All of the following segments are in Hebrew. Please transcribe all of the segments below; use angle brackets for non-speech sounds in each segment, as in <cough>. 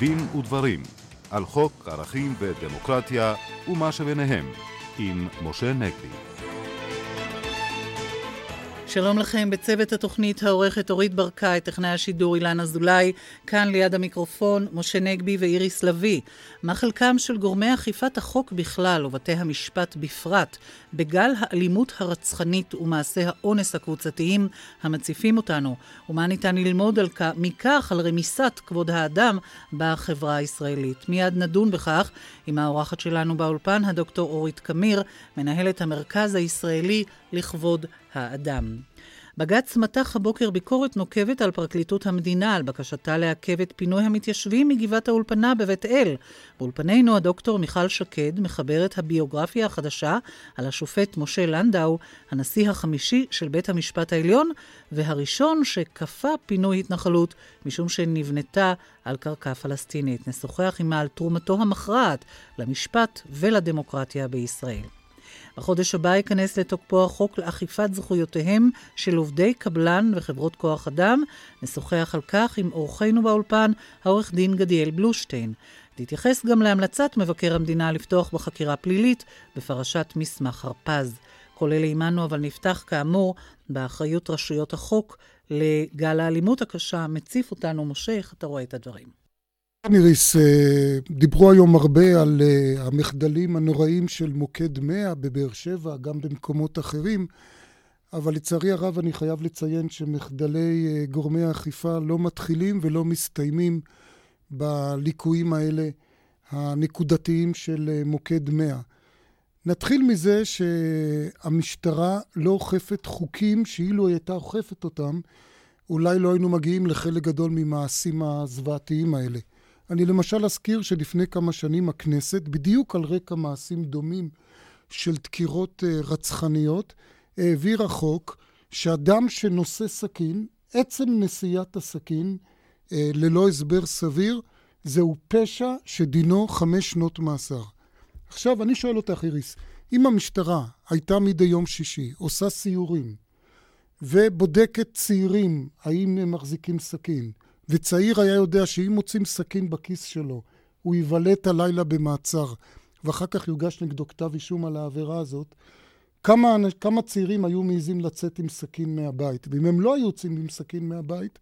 דין ודברים על חוק ערכים ודמוקרטיה ומה שביניהם עם משה נגבי. שלום לכם, בצוות התוכנית העורכת אורית ברקאי, טכנאי השידור אילן אזולאי, כאן ליד המיקרופון משה נגבי ואיריס לביא. מה חלקם של גורמי אכיפת החוק בכלל ובתי המשפט בפרט בגל האלימות הרצחנית ומעשי האונס הקבוצתיים המציפים אותנו, ומה ניתן ללמוד על כך, מכך על רמיסת כבוד האדם בחברה הישראלית. מיד נדון בכך עם האורחת שלנו באולפן, הדוקטור אורית קמיר, מנהלת המרכז הישראלי לכבוד האדם. בג"ץ מתח הבוקר ביקורת נוקבת על פרקליטות המדינה על בקשתה לעכב את פינוי המתיישבים מגבעת האולפנה בבית אל. באולפנינו הדוקטור מיכל שקד מחברת הביוגרפיה החדשה על השופט משה לנדאו, הנשיא החמישי של בית המשפט העליון, והראשון שכפה פינוי התנחלות משום שנבנתה על קרקע פלסטינית. נשוחח עמה על תרומתו המכרעת למשפט ולדמוקרטיה בישראל. בחודש הבא ייכנס לתוקפו החוק לאכיפת זכויותיהם של עובדי קבלן וחברות כוח אדם. נשוחח על כך עם אורחנו באולפן, העורך דין גדיאל בלושטיין. תתייחס גם להמלצת מבקר המדינה לפתוח בחקירה פלילית בפרשת מסמך הרפז. כל אלה עמנו, אבל נפתח כאמור באחריות רשויות החוק לגל האלימות הקשה. מציף אותנו, משה, איך אתה רואה את הדברים? איריס, אה, דיברו היום הרבה על אה, המחדלים הנוראים של מוקד 100 בבאר שבע, גם במקומות אחרים, אבל לצערי הרב אני חייב לציין שמחדלי אה, גורמי האכיפה לא מתחילים ולא מסתיימים בליקויים האלה הנקודתיים של מוקד 100. נתחיל מזה שהמשטרה לא אוכפת חוקים שאילו היא הייתה אוכפת אותם, אולי לא היינו מגיעים לחלק גדול ממעשים הזוועתיים האלה. אני למשל אזכיר שלפני כמה שנים הכנסת, בדיוק על רקע מעשים דומים של דקירות אה, רצחניות, העבירה חוק שאדם שנושא סכין, עצם נשיאת הסכין אה, ללא הסבר סביר, זהו פשע שדינו חמש שנות מאסר. עכשיו, אני שואל אותך, איריס, אם המשטרה הייתה מדי יום שישי עושה סיורים ובודקת צעירים האם הם מחזיקים סכין, וצעיר היה יודע שאם מוצאים סכין בכיס שלו, הוא ייוולט הלילה במעצר, ואחר כך יוגש נגדו כתב אישום על העבירה הזאת, כמה, כמה צעירים היו מעיזים לצאת עם סכין מהבית? ואם הם לא היו יוצאים עם סכין מהבית,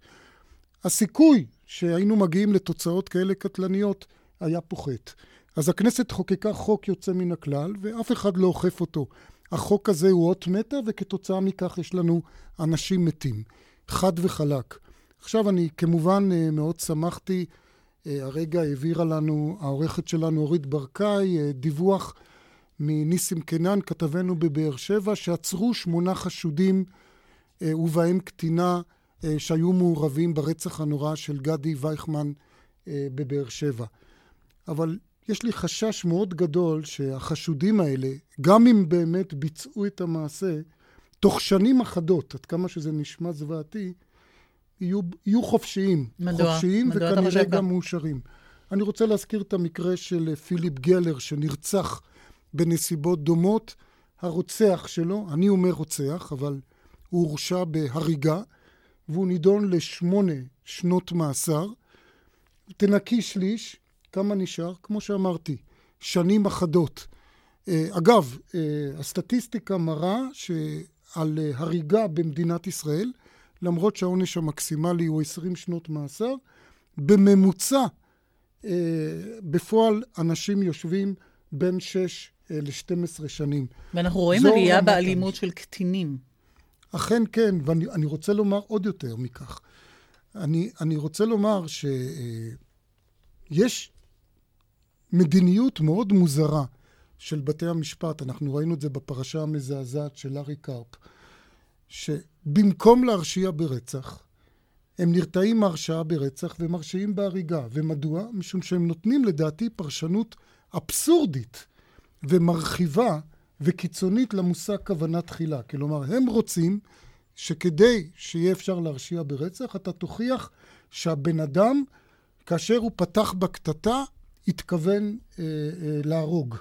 הסיכוי שהיינו מגיעים לתוצאות כאלה קטלניות היה פוחת. אז הכנסת חוקקה חוק יוצא מן הכלל, ואף אחד לא אוכף אותו. החוק הזה הוא אות מתה, וכתוצאה מכך יש לנו אנשים מתים. חד וחלק. עכשיו אני כמובן אה, מאוד שמחתי, אה, הרגע העבירה לנו העורכת שלנו אורית ברקאי אה, דיווח מניסים קנן, כתבנו בבאר שבע, שעצרו שמונה חשודים ובהם קטינה שהיו מעורבים ברצח הנורא של גדי וייכמן בבאר שבע. אבל יש לי חשש מאוד גדול שהחשודים האלה, גם אם באמת ביצעו את המעשה, תוך שנים אחדות, עד כמה שזה נשמע זוועתי, יהיו, יהיו חופשיים. מדוע? חופשיים מדוע וכנראה גם מאושרים. אני רוצה להזכיר את המקרה של פיליפ גלר, שנרצח בנסיבות דומות. הרוצח שלו, אני אומר רוצח, אבל הוא הורשע בהריגה, והוא נידון לשמונה שנות מאסר. תנקי שליש, כמה נשאר? כמו שאמרתי, שנים אחדות. אה, אגב, אה, הסטטיסטיקה מראה שעל אה, הריגה במדינת ישראל, למרות שהעונש המקסימלי הוא 20 שנות מאסר. בממוצע, אה, בפועל אנשים יושבים בין 6 אה, ל-12 שנים. ואנחנו רואים עלייה באלימות של קטינים. אכן כן, ואני רוצה לומר עוד יותר מכך. אני, אני רוצה לומר שיש מדיניות מאוד מוזרה של בתי המשפט, אנחנו ראינו את זה בפרשה המזעזעת של לארי קרפ, שבמקום להרשיע ברצח, הם נרתעים מהרשעה ברצח ומרשיעים בהריגה. ומדוע? משום שהם נותנים לדעתי פרשנות אבסורדית ומרחיבה וקיצונית למושג כוונה תחילה. כלומר, הם רוצים שכדי שיהיה אפשר להרשיע ברצח, אתה תוכיח שהבן אדם, כאשר הוא פתח בקטטה, התכוון אה, אה, להרוג.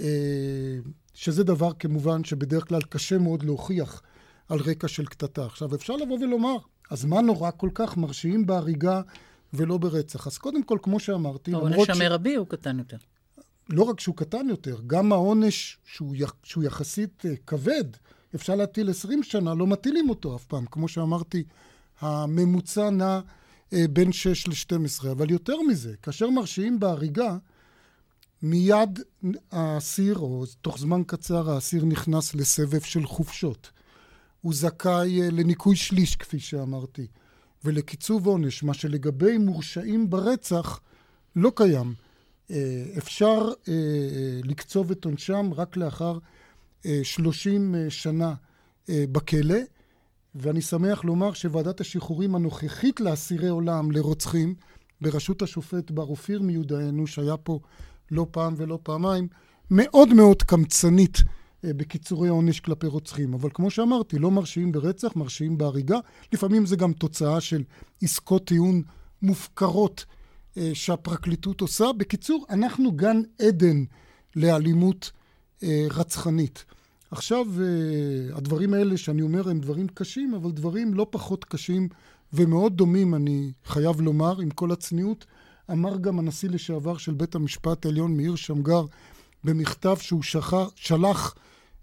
אה, שזה דבר כמובן שבדרך כלל קשה מאוד להוכיח על רקע של קטטה. עכשיו, אפשר לבוא ולומר, אז מה נורא כל כך מרשיעים בהריגה ולא ברצח. אז קודם כל, כמו שאמרתי, למרות ש... העונש המרבי הוא קטן יותר. לא רק שהוא קטן יותר, גם העונש שהוא, יח... שהוא יחסית uh, כבד, אפשר להטיל 20 שנה, לא מטילים אותו אף פעם. כמו שאמרתי, הממוצע נע uh, בין 6 ל-12. אבל יותר מזה, כאשר מרשיעים בהריגה, מיד האסיר, או תוך זמן קצר האסיר נכנס לסבב של חופשות. הוא זכאי uh, לניקוי שליש, כפי שאמרתי, ולקיצוב עונש, מה שלגבי מורשעים ברצח לא קיים. אה, אפשר אה, אה, לקצוב את עונשם רק לאחר 30 שנה בכלא, ואני שמח לומר שוועדת השחרורים הנוכחית לאסירי עולם, לרוצחים, בראשות השופט בר אופיר מיודענו, שהיה פה לא פעם ולא פעמיים, מאוד מאוד קמצנית בקיצורי עונש כלפי רוצחים. אבל כמו שאמרתי, לא מרשיעים ברצח, מרשיעים בהריגה. לפעמים זה גם תוצאה של עסקות טיעון מופקרות אה, שהפרקליטות עושה. בקיצור, אנחנו גן עדן לאלימות אה, רצחנית. עכשיו, אה, הדברים האלה שאני אומר הם דברים קשים, אבל דברים לא פחות קשים ומאוד דומים, אני חייב לומר, עם כל הצניעות, אמר גם הנשיא לשעבר של בית המשפט העליון מאיר שמגר במכתב שהוא שחר, שלח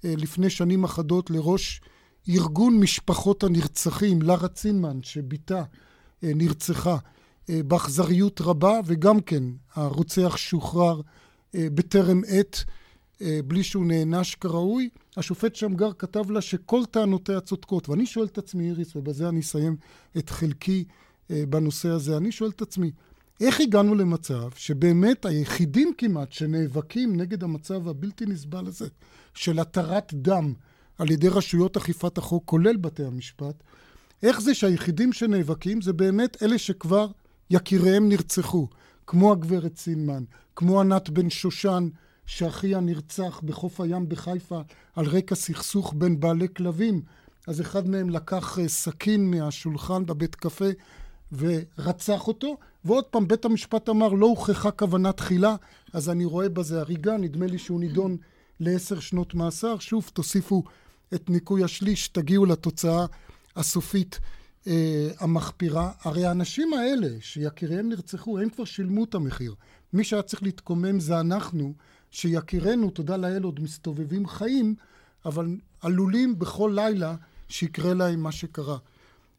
לפני שנים אחדות לראש ארגון משפחות הנרצחים, לרה צינמן, שבתה נרצחה. אה, באכזריות רבה, וגם כן הרוצח שוחרר אה, בטרם עת, אה, בלי שהוא נענש כראוי. השופט שמגר כתב לה שכל טענותיה צודקות. ואני שואל את עצמי, איריס, ובזה אני אסיים את חלקי בנושא הזה, אני שואל את עצמי, איך הגענו למצב שבאמת היחידים כמעט שנאבקים נגד המצב הבלתי נסבל הזה של התרת דם על ידי רשויות אכיפת החוק, כולל בתי המשפט, איך זה שהיחידים שנאבקים זה באמת אלה שכבר יקיריהם נרצחו, כמו הגברת סילמן, כמו ענת בן שושן, שאחיה נרצח בחוף הים בחיפה על רקע סכסוך בין בעלי כלבים. אז אחד מהם לקח אה, סכין מהשולחן בבית קפה ורצח אותו, ועוד פעם בית המשפט אמר לא הוכחה כוונה תחילה, אז אני רואה בזה הריגה, נדמה לי שהוא נידון לעשר שנות מאסר. שוב, תוסיפו את ניקוי השליש, תגיעו לתוצאה הסופית אה, המחפירה. הרי האנשים האלה שיקיריהם נרצחו, הם כבר שילמו את המחיר. מי שהיה צריך להתקומם זה אנחנו, שיקירינו, תודה לאל, עוד מסתובבים חיים, אבל עלולים בכל לילה שיקרה להם מה שקרה.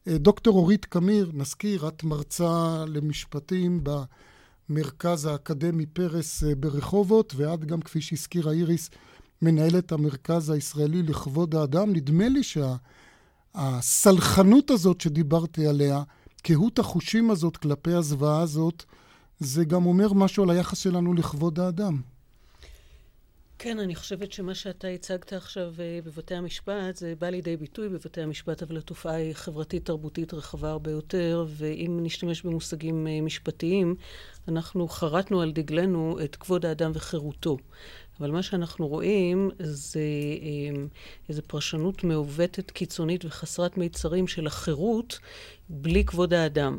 אה, דוקטור אורית קמיר, נזכיר, את מרצה למשפטים במרכז האקדמי פרס אה, ברחובות, ואת גם, כפי שהזכירה איריס, מנהלת המרכז הישראלי לכבוד האדם. נדמה לי שה... הסלחנות הזאת שדיברתי עליה, קהות החושים הזאת כלפי הזוועה הזאת, זה גם אומר משהו על היחס שלנו לכבוד האדם. כן, אני חושבת שמה שאתה הצגת עכשיו אה, בבתי המשפט, זה בא לידי ביטוי בבתי המשפט, אבל התופעה היא חברתית-תרבותית רחבה הרבה יותר, ואם נשתמש במושגים אה, משפטיים, אנחנו חרטנו על דגלנו את כבוד האדם וחירותו. אבל מה שאנחנו רואים זה אמ, איזו פרשנות מעוותת, קיצונית וחסרת מיצרים של החירות בלי כבוד האדם.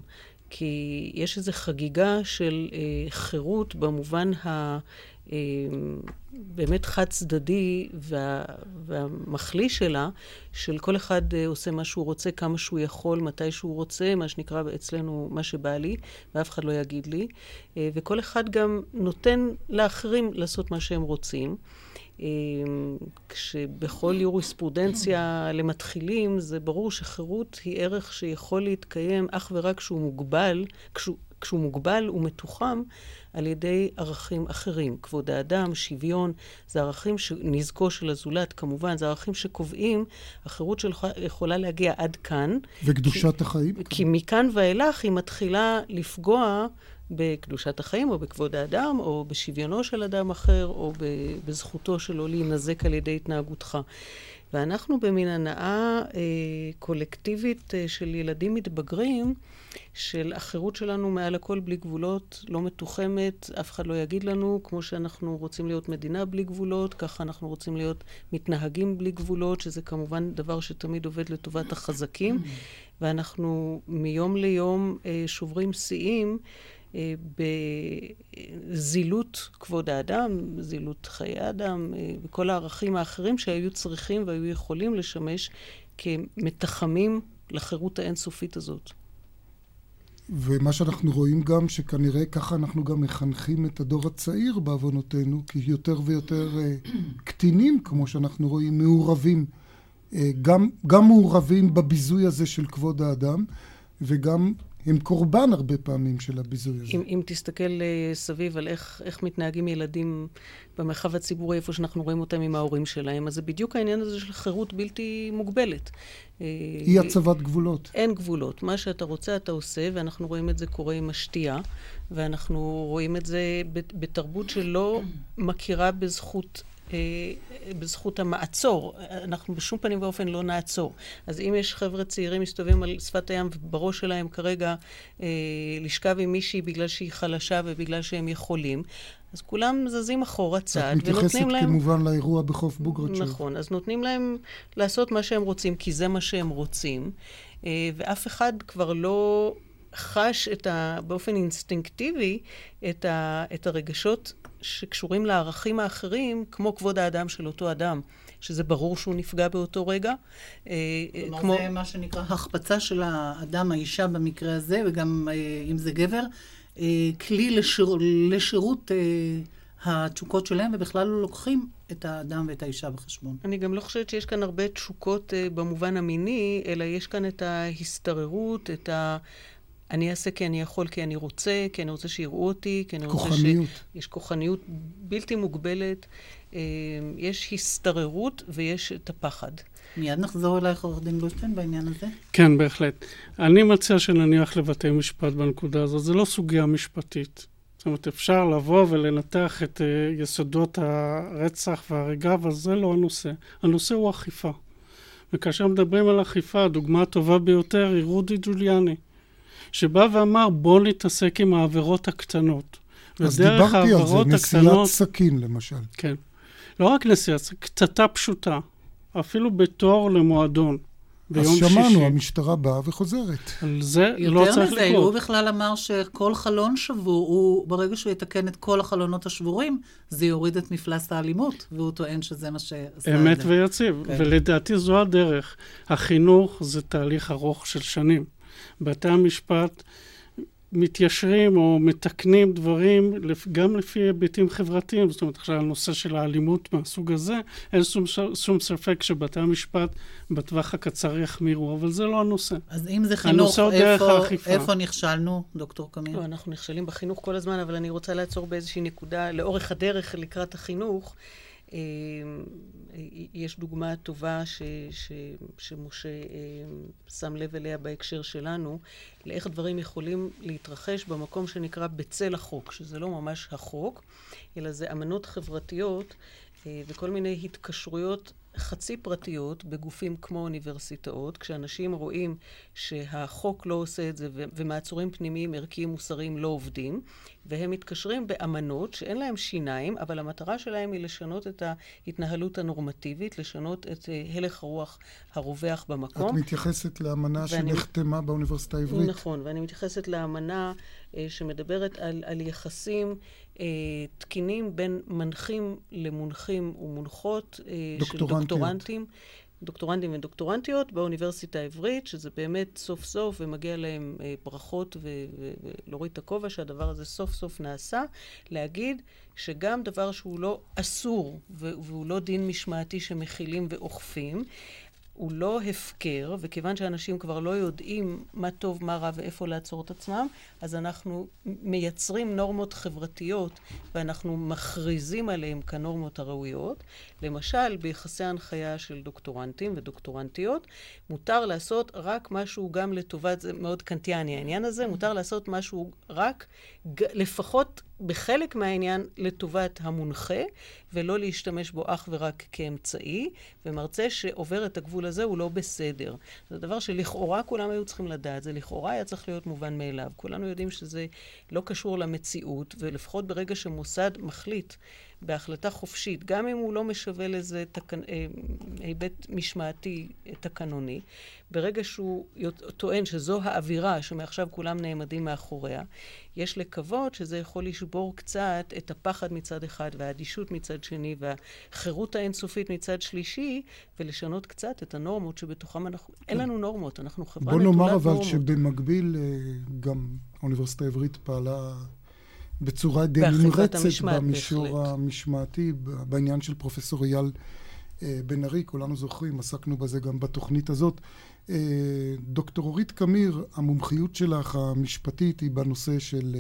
כי יש איזו חגיגה של אה, חירות במובן ה... אמ, באמת חד צדדי וה, והמחליא שלה, של כל אחד אה, עושה מה שהוא רוצה, כמה שהוא יכול, מתי שהוא רוצה, מה שנקרא אצלנו מה שבא לי, ואף אחד לא יגיד לי. אה, וכל אחד גם נותן לאחרים לעשות מה שהם רוצים. אמ, כשבכל יוריספרודנציה למתחילים, זה ברור שחירות היא ערך שיכול להתקיים אך ורק כשהוא מוגבל, כשהוא, כשהוא מוגבל ומתוחם על ידי ערכים אחרים. כבוד האדם, שוויון, זה ערכים שנזקו של הזולת, כמובן, זה ערכים שקובעים, החירות שלך יכולה להגיע עד כאן. וקדושת כי, החיים? כי מכאן ואילך היא מתחילה לפגוע בקדושת החיים, או בכבוד האדם, או בשוויונו של אדם אחר, או בזכותו שלו להינזק על ידי התנהגותך. ואנחנו במין הנאה אה, קולקטיבית אה, של ילדים מתבגרים, של החירות שלנו מעל הכל בלי גבולות, לא מתוחמת, אף אחד לא יגיד לנו, כמו שאנחנו רוצים להיות מדינה בלי גבולות, ככה אנחנו רוצים להיות מתנהגים בלי גבולות, שזה כמובן דבר שתמיד עובד לטובת החזקים, ואנחנו מיום ליום אה, שוברים שיאים. אה, בזילות כבוד האדם, זילות חיי האדם, אה, וכל הערכים האחרים שהיו צריכים והיו יכולים לשמש כמתחמים לחירות האינסופית הזאת. ומה שאנחנו רואים גם, שכנראה ככה אנחנו גם מחנכים את הדור הצעיר בעוונותינו, כי יותר ויותר uh, <clears throat> קטינים, כמו שאנחנו רואים, מעורבים, גם, גם מעורבים בביזוי הזה של כבוד האדם, וגם הם קורבן הרבה פעמים של הביזוי הזה. אם, אם תסתכל uh, סביב על איך, איך מתנהגים ילדים במרחב הציבורי, איפה שאנחנו רואים אותם עם ההורים שלהם, אז זה בדיוק העניין הזה של חירות בלתי מוגבלת. אי הצבת גבולות. אין גבולות. מה שאתה רוצה אתה עושה, ואנחנו רואים את זה קורה עם השתייה, ואנחנו רואים את זה בתרבות שלא מכירה בזכות אה, בזכות המעצור. אנחנו בשום פנים ואופן לא נעצור. אז אם יש חבר'ה צעירים מסתובבים על שפת הים ובראש שלהם כרגע אה, לשכב עם מישהי בגלל שהיא חלשה ובגלל שהם יכולים, אז כולם זזים אחורה צעד, ונותנים להם... את מתייחסת כמובן לאירוע בחוף בוגרצ'וב. נכון, אז נותנים להם לעשות מה שהם רוצים, כי זה מה שהם רוצים, אה, ואף אחד כבר לא חש את ה, באופן אינסטינקטיבי את, ה, את הרגשות שקשורים לערכים האחרים, כמו כבוד האדם של אותו אדם, שזה ברור שהוא נפגע באותו רגע. אה, כלומר, כמו... זה מה שנקרא החפצה של האדם, האישה במקרה הזה, וגם אה, אם זה גבר, אה, כלי לשיר, לשירות התשוקות שלהם, ובכלל לא לוקחים את האדם ואת האישה בחשבון. אני גם לא חושבת שיש כאן הרבה תשוקות במובן המיני, אלא יש כאן את ההסתררות, את ה... אני אעשה כי אני יכול, כי אני רוצה, כי אני רוצה שיראו אותי, כי אני רוצה ש... כוחניות. יש כוחניות בלתי מוגבלת, אה, יש הסתררות ויש את הפחד. מיד נחזור אלייך, עורך דין גולדשטיין, בעניין הזה. כן, בהחלט. אני מציע שנניח לבתי משפט בנקודה הזאת. זה לא סוגיה משפטית. זאת אומרת, אפשר לבוא ולנתח את uh, יסודות הרצח וההריגה, אבל זה לא הנושא. הנושא הוא אכיפה. וכאשר מדברים על אכיפה, הדוגמה הטובה ביותר היא רודי ג'וליאני. שבא ואמר בוא נתעסק עם העבירות הקטנות. אז דיברתי על זה, נשיאת הקטנות, סכין למשל. כן. לא רק נשיאת סכין, קטטה פשוטה, אפילו בתור למועדון. ביום שישי. אז שמענו, שישי. המשטרה באה וחוזרת. על זה לא צריך לקרות. יותר מזה, הוא בכלל אמר שכל חלון שבור, הוא, ברגע שהוא יתקן את כל החלונות השבורים, זה יוריד את מפלס האלימות, והוא טוען שזה מה שעשה אמת ויציב, כן. ולדעתי זו הדרך. החינוך זה תהליך ארוך של שנים. בתי המשפט מתיישרים או מתקנים דברים גם לפי היבטים חברתיים. זאת אומרת, עכשיו הנושא של האלימות מהסוג הזה, אין שום, שום ספק שבתי המשפט בטווח הקצר יחמירו, אבל זה לא הנושא. אז אם זה חינוך, איפה, איפה נכשלנו, דוקטור קמין? לא, אנחנו נכשלים בחינוך כל הזמן, אבל אני רוצה לעצור באיזושהי נקודה, לאורך הדרך לקראת החינוך. אה, יש דוגמה טובה ש, ש, שמשה אה, שם לב אליה בהקשר שלנו, לאיך דברים יכולים להתרחש במקום שנקרא בצל החוק, שזה לא ממש החוק, אלא זה אמנות חברתיות אה, וכל מיני התקשרויות חצי פרטיות בגופים כמו אוניברסיטאות, כשאנשים רואים שהחוק לא עושה את זה ומעצורים פנימיים ערכיים מוסריים לא עובדים, והם מתקשרים באמנות שאין להם שיניים, אבל המטרה שלהם היא לשנות את ההתנהלות הנורמטיבית, לשנות את אה, הלך הרוח הרווח במקום. את מתייחסת לאמנה ואני... שנחתמה באוניברסיטה העברית. נכון, ואני מתייחסת לאמנה אה, שמדברת על, על יחסים אה, תקינים בין מנחים למונחים ומונחות אה, של דוקטורנטים. דוקטורנטים ודוקטורנטיות באוניברסיטה העברית, שזה באמת סוף סוף, ומגיע להם אה, ברכות ולהוריד את הכובע שהדבר הזה סוף סוף נעשה, להגיד שגם דבר שהוא לא אסור והוא לא דין משמעתי שמכילים ואוכפים, הוא לא הפקר, וכיוון שאנשים כבר לא יודעים מה טוב, מה רע ואיפה לעצור את עצמם, אז אנחנו מייצרים נורמות חברתיות ואנחנו מכריזים עליהן כנורמות הראויות. למשל, ביחסי הנחיה של דוקטורנטים ודוקטורנטיות, מותר לעשות רק משהו גם לטובת, זה מאוד קנטיאני העניין הזה, מותר לעשות משהו רק, לפחות בחלק מהעניין לטובת המונחה, ולא להשתמש בו אך ורק כאמצעי, ומרצה שעובר את הגבול הזה הוא לא בסדר. זה דבר שלכאורה כולם היו צריכים לדעת, זה לכאורה היה צריך להיות מובן מאליו. כולנו יודעים שזה לא קשור למציאות, ולפחות ברגע שמוסד מחליט בהחלטה חופשית, גם אם הוא לא משווה לזה תק... אה, היבט משמעתי תקנוני, ברגע שהוא טוען שזו האווירה שמעכשיו כולם נעמדים מאחוריה, יש לקוות שזה יכול לשבור קצת את הפחד מצד אחד והאדישות מצד שני והחירות האינסופית מצד שלישי, ולשנות קצת את הנורמות שבתוכם אנחנו... אין לנו נורמות, אנחנו חברה נטולת נורמות. בוא נאמר אבל שבמקביל אה, גם האוניברסיטה העברית פעלה בצורה די נמרצת במישור בהחלט. המשמעתי, בעניין של פרופסור אייל אה, בן ארי, כולנו זוכרים, עסקנו בזה גם בתוכנית הזאת. אה, דוקטור אורית קמיר, המומחיות שלך המשפטית היא בנושא של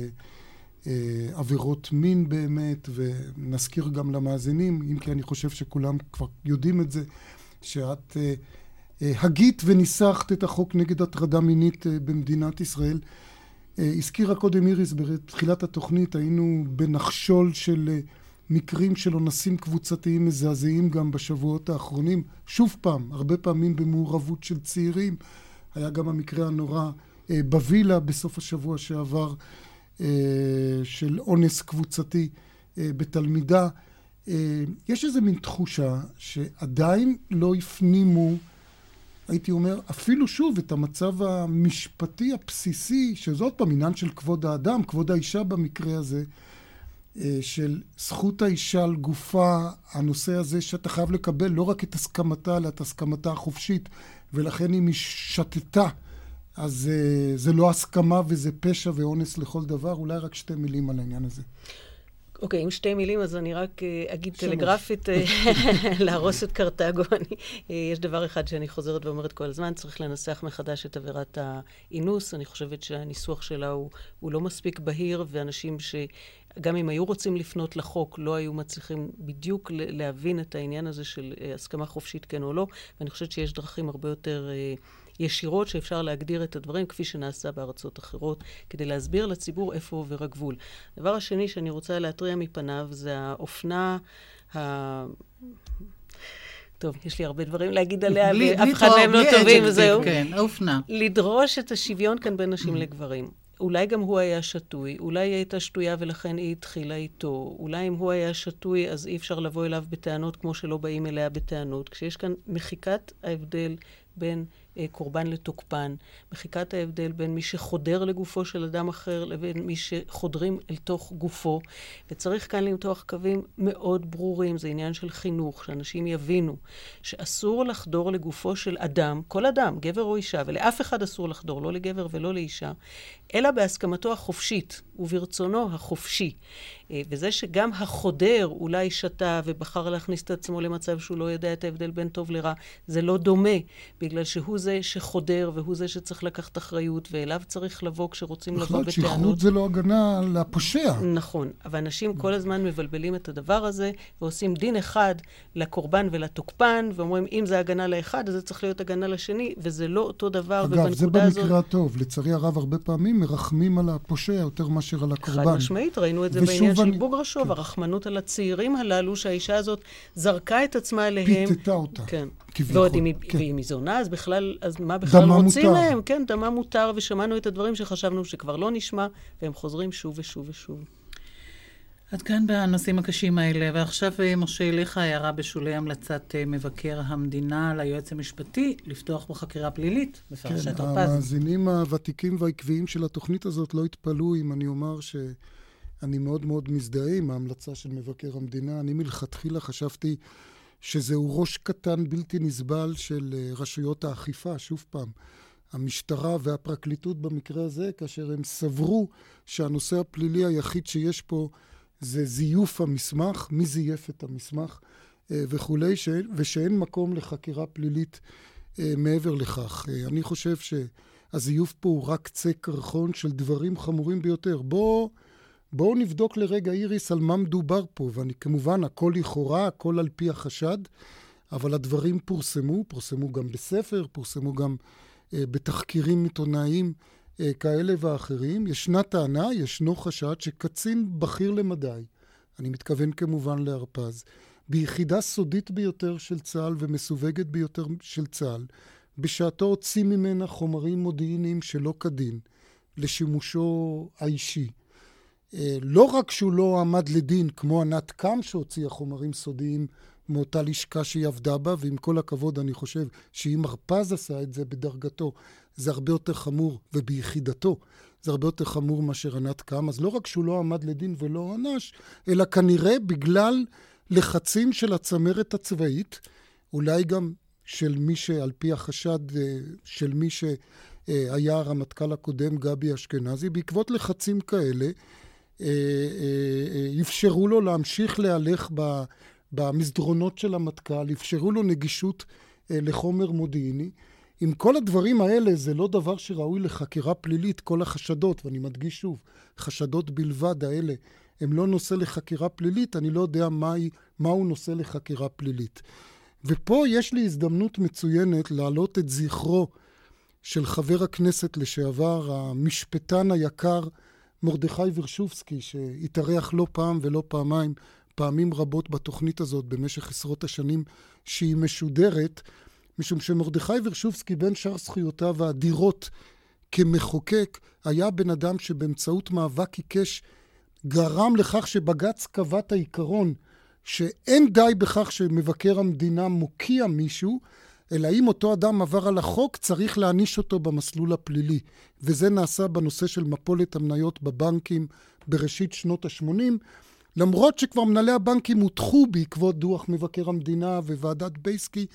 אה, עבירות מין באמת, ונזכיר גם למאזינים, אם כי אני חושב שכולם כבר יודעים את זה, שאת הגית וניסחת את החוק נגד הטרדה מינית במדינת ישראל. הזכירה קודם איריס בתחילת התוכנית, היינו בנחשול של מקרים של אונסים קבוצתיים מזעזעים גם בשבועות האחרונים. שוב פעם, הרבה פעמים במעורבות של צעירים. היה גם המקרה הנורא אה, בווילה בסוף השבוע שעבר אה, של אונס קבוצתי אה, בתלמידה. אה, יש איזה מין תחושה שעדיין לא הפנימו, הייתי אומר, אפילו שוב את המצב המשפטי הבסיסי, שזה עוד פעם עניין של כבוד האדם, כבוד האישה במקרה הזה. אה, של זכות האישה על גופה, הנושא הזה שאתה חייב לקבל לא רק את הסכמתה, אלא את הסכמתה החופשית, ולכן אם היא שתתה, אז uh, זה לא הסכמה וזה פשע ואונס לכל דבר. אולי רק שתי מילים על העניין הזה. אוקיי, okay, עם שתי מילים, אז אני רק uh, אגיד שלוש. טלגרפית, <laughs> להרוס את קרתגו. uh, יש דבר אחד שאני חוזרת ואומרת כל הזמן, צריך לנסח מחדש את עבירת האינוס. אני חושבת שהניסוח שלה הוא, הוא לא מספיק בהיר, ואנשים ש... גם אם היו רוצים לפנות לחוק, לא היו מצליחים בדיוק להבין את העניין הזה של אה, הסכמה חופשית כן או לא, ואני חושבת שיש דרכים הרבה יותר אה, ישירות שאפשר להגדיר את הדברים כפי שנעשה בארצות אחרות, כדי להסביר לציבור איפה עובר הגבול. הדבר השני שאני רוצה להתריע מפניו זה האופנה ה... טוב, יש לי הרבה דברים להגיד עליה, ואף אחד מהם לא טובים, זהו. כן, האופנה. לדרוש את השוויון כאן בין נשים לגברים. אולי גם הוא היה שתוי, אולי היא הייתה שתויה ולכן היא התחילה איתו, אולי אם הוא היה שתוי אז אי אפשר לבוא אליו בטענות כמו שלא באים אליה בטענות. כשיש כאן מחיקת ההבדל בין קורבן לתוקפן, מחיקת ההבדל בין מי שחודר לגופו של אדם אחר לבין מי שחודרים אל תוך גופו. וצריך כאן למתוח קווים מאוד ברורים, זה עניין של חינוך, שאנשים יבינו שאסור לחדור לגופו של אדם, כל אדם, גבר או אישה, ולאף אחד אסור לחדור, לא לגבר ולא לאישה, אלא בהסכמתו החופשית וברצונו החופשי. אה, וזה שגם החודר אולי שתה ובחר להכניס את עצמו למצב שהוא לא יודע את ההבדל בין טוב לרע, זה לא דומה, בגלל שהוא זה שחודר והוא זה שצריך לקחת אחריות, ואליו צריך לבוא כשרוצים לבוא בטענות. בכלל, שכרות זה לא הגנה לפושע. נכון, אבל אנשים כל הזמן מבלבלים את הדבר הזה, ועושים דין אחד לקורבן ולתוקפן, ואומרים, אם זה הגנה לאחד, אז זה צריך להיות הגנה לשני, וזה לא אותו דבר, אגב, זה במקרה הזאת... הטוב. לצערי הרב, הרבה פעמים מרחמים על הפושע יותר מאשר על הקורבן. חד משמעית, ראינו את זה בעניין של בוגרשוב, כן. הרחמנות על הצעירים הללו, שהאישה הזאת זרקה את עצמה אליהם. פיתתה אותה. כן. כביכול. ועוד אם כן. היא זונה, אז בכלל, אז מה בכלל רוצים מותר. מהם? כן, דמה מותר, ושמענו את הדברים שחשבנו שכבר לא נשמע, והם חוזרים שוב ושוב ושוב. עד כאן בנושאים הקשים האלה, ועכשיו, אה, משה, אליך הערה בשולי המלצת אה, מבקר המדינה ליועץ המשפטי לפתוח בחקירה פלילית בפרשת כן, הרפז. המאזינים הוותיקים והעקביים של התוכנית הזאת לא יתפלאו אם אני אומר שאני מאוד מאוד מזדהה עם ההמלצה של מבקר המדינה. אני מלכתחילה חשבתי שזהו ראש קטן בלתי נסבל של אה, רשויות האכיפה, שוב פעם. המשטרה והפרקליטות במקרה הזה, כאשר הם סברו שהנושא הפלילי היחיד שיש פה זה זיוף המסמך, מי זייף את המסמך אה, וכולי, ושאין מקום לחקירה פלילית אה, מעבר לכך. אני חושב שהזיוף פה הוא רק קצה קרחון של דברים חמורים ביותר. בואו בוא נבדוק לרגע, איריס, על מה מדובר פה, ואני כמובן, הכל לכאורה, הכל על פי החשד, אבל הדברים פורסמו, פורסמו גם בספר, פורסמו גם אה, בתחקירים עיתונאיים. אה, כאלה ואחרים, ישנה טענה, ישנו חשד שקצין בכיר למדי, אני מתכוון כמובן להרפז, ביחידה סודית ביותר של צה"ל ומסווגת ביותר של צה"ל, בשעתו הוציא ממנה חומרים מודיעיניים שלא כדין, לשימושו האישי. אה, לא רק שהוא לא עמד לדין כמו ענת קם שהוציאה חומרים סודיים מאותה לשכה שהיא עבדה בה, ועם כל הכבוד אני חושב שאם הרפז עשה את זה בדרגתו, זה הרבה יותר חמור, וביחידתו זה הרבה יותר חמור מאשר ענת קם. אז לא רק שהוא לא עמד לדין ולא הוענש, אלא כנראה בגלל לחצים של הצמרת הצבאית, אולי גם של מי שעל פי החשד אה, של מי שהיה הרמטכ"ל הקודם, גבי אשכנזי, בעקבות לחצים כאלה, אפשרו לו להמשיך להלך במסדרונות של המטכ"ל, אפשרו לו נגישות לחומר מודיעיני. עם כל הדברים האלה זה לא דבר שראוי לחקירה פלילית, כל החשדות, ואני מדגיש שוב, חשדות בלבד האלה הם לא נושא לחקירה פלילית, אני לא יודע מהו מה נושא לחקירה פלילית. ופה יש לי הזדמנות מצוינת להעלות את זכרו של חבר הכנסת לשעבר, המשפטן היקר מרדכי ורשובסקי, שהתארח לא פעם ולא פעמיים, פעמים רבות בתוכנית הזאת במשך עשרות השנים שהיא משודרת, משום שמרדכי ורשובסקי, בין שאר זכויותיו האדירות כמחוקק, היה בן אדם שבאמצעות מאבק עיקש גרם לכך שבג"ץ קבע את העיקרון שאין די בכך שמבקר המדינה מוקיע מישהו, אלא אם אותו אדם עבר על החוק, צריך להעניש אותו במסלול הפלילי. וזה נעשה בנושא של מפולת המניות בבנקים בראשית שנות ה-80. למרות שכבר מנהלי הבנקים הוטחו בעקבות דוח מבקר המדינה וועדת בייסקי,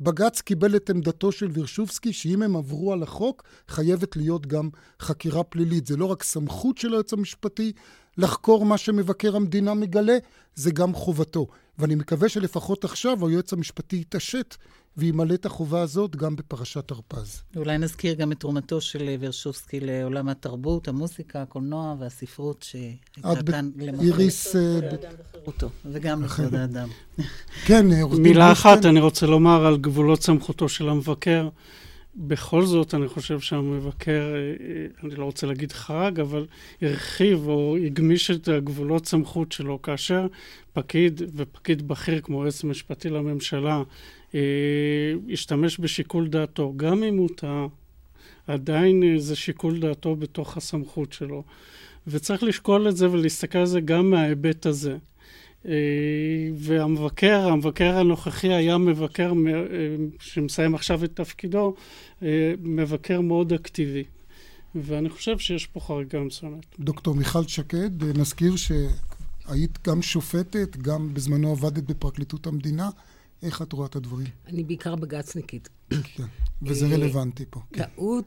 בג"ץ קיבל את עמדתו של וירשובסקי שאם הם עברו על החוק, חייבת להיות גם חקירה פלילית. זה לא רק סמכות של היועץ המשפטי לחקור מה שמבקר המדינה מגלה, זה גם חובתו. ואני מקווה שלפחות עכשיו היועץ המשפטי יתעשת וימלא את החובה הזאת גם בפרשת הרפז. אולי נזכיר גם את תרומתו של ורשובסקי לעולם התרבות, המוסיקה, הקולנוע והספרות שהייתה כאן למחרת. איריס... אה, וגם לכבוד האדם. כן, מילה אחת אני רוצה לומר על גבולות סמכותו של המבקר. בכל זאת, אני חושב שהמבקר, אה, אה, אני לא רוצה להגיד חרג, אבל הרחיב או הגמיש את הגבולות סמכות שלו, כאשר פקיד ופקיד בכיר כמו היועץ המשפטי לממשלה אה, ישתמש בשיקול דעתו, גם אם הוא טעה, עדיין זה שיקול דעתו בתוך הסמכות שלו. וצריך לשקול את זה ולהסתכל על זה גם מההיבט הזה. אה, והמבקר, המבקר הנוכחי היה מבקר אה, שמסיים עכשיו את תפקידו, אה, מבקר מאוד אקטיבי. ואני חושב שיש פה חריגה מסוימת. דוקטור מיכל שקד, נזכיר שהיית גם שופטת, גם בזמנו עבדת בפרקליטות המדינה. איך את רואה את הדברים? אני בעיקר בג"צניקית. כן, וזה רלוונטי פה. כן. טעות,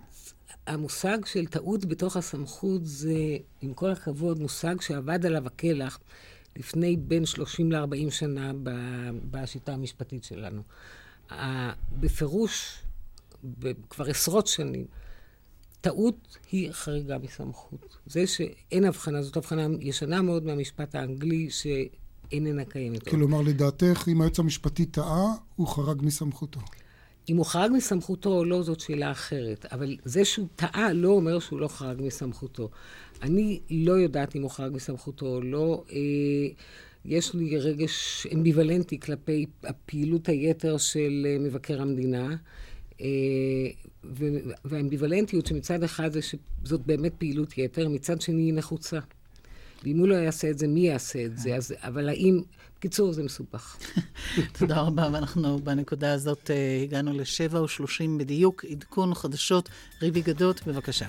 המושג של טעות בתוך הסמכות זה, עם כל הכבוד, מושג שעבד עליו הקלח. לפני בין 30 ל-40 שנה בשיטה המשפטית שלנו. בפירוש, כבר עשרות שנים, טעות היא חריגה מסמכות. זה שאין הבחנה, זאת הבחנה ישנה מאוד מהמשפט האנגלי, שאיננה קיימת. כלומר, לדעתך, אם היועץ המשפטי טעה, הוא חרג מסמכותו. אם הוא חרג מסמכותו או לא, זאת שאלה אחרת. אבל זה שהוא טעה לא אומר שהוא לא חרג מסמכותו. אני לא יודעת אם הוא חרג מסמכותו או לא. אה, יש לי רגש אמביוולנטי כלפי הפעילות היתר של אה, מבקר המדינה. אה, והאמביוולנטיות שמצד אחד זה שזאת באמת פעילות יתר, מצד שני היא נחוצה. ואם הוא לא יעשה את זה, מי יעשה את זה? אז, אבל האם... בקיצור, זה מסובך. <laughs> תודה רבה, ואנחנו בנקודה הזאת הגענו לשבע ושלושים בדיוק. עדכון חדשות, ריבי גדות, בבקשה.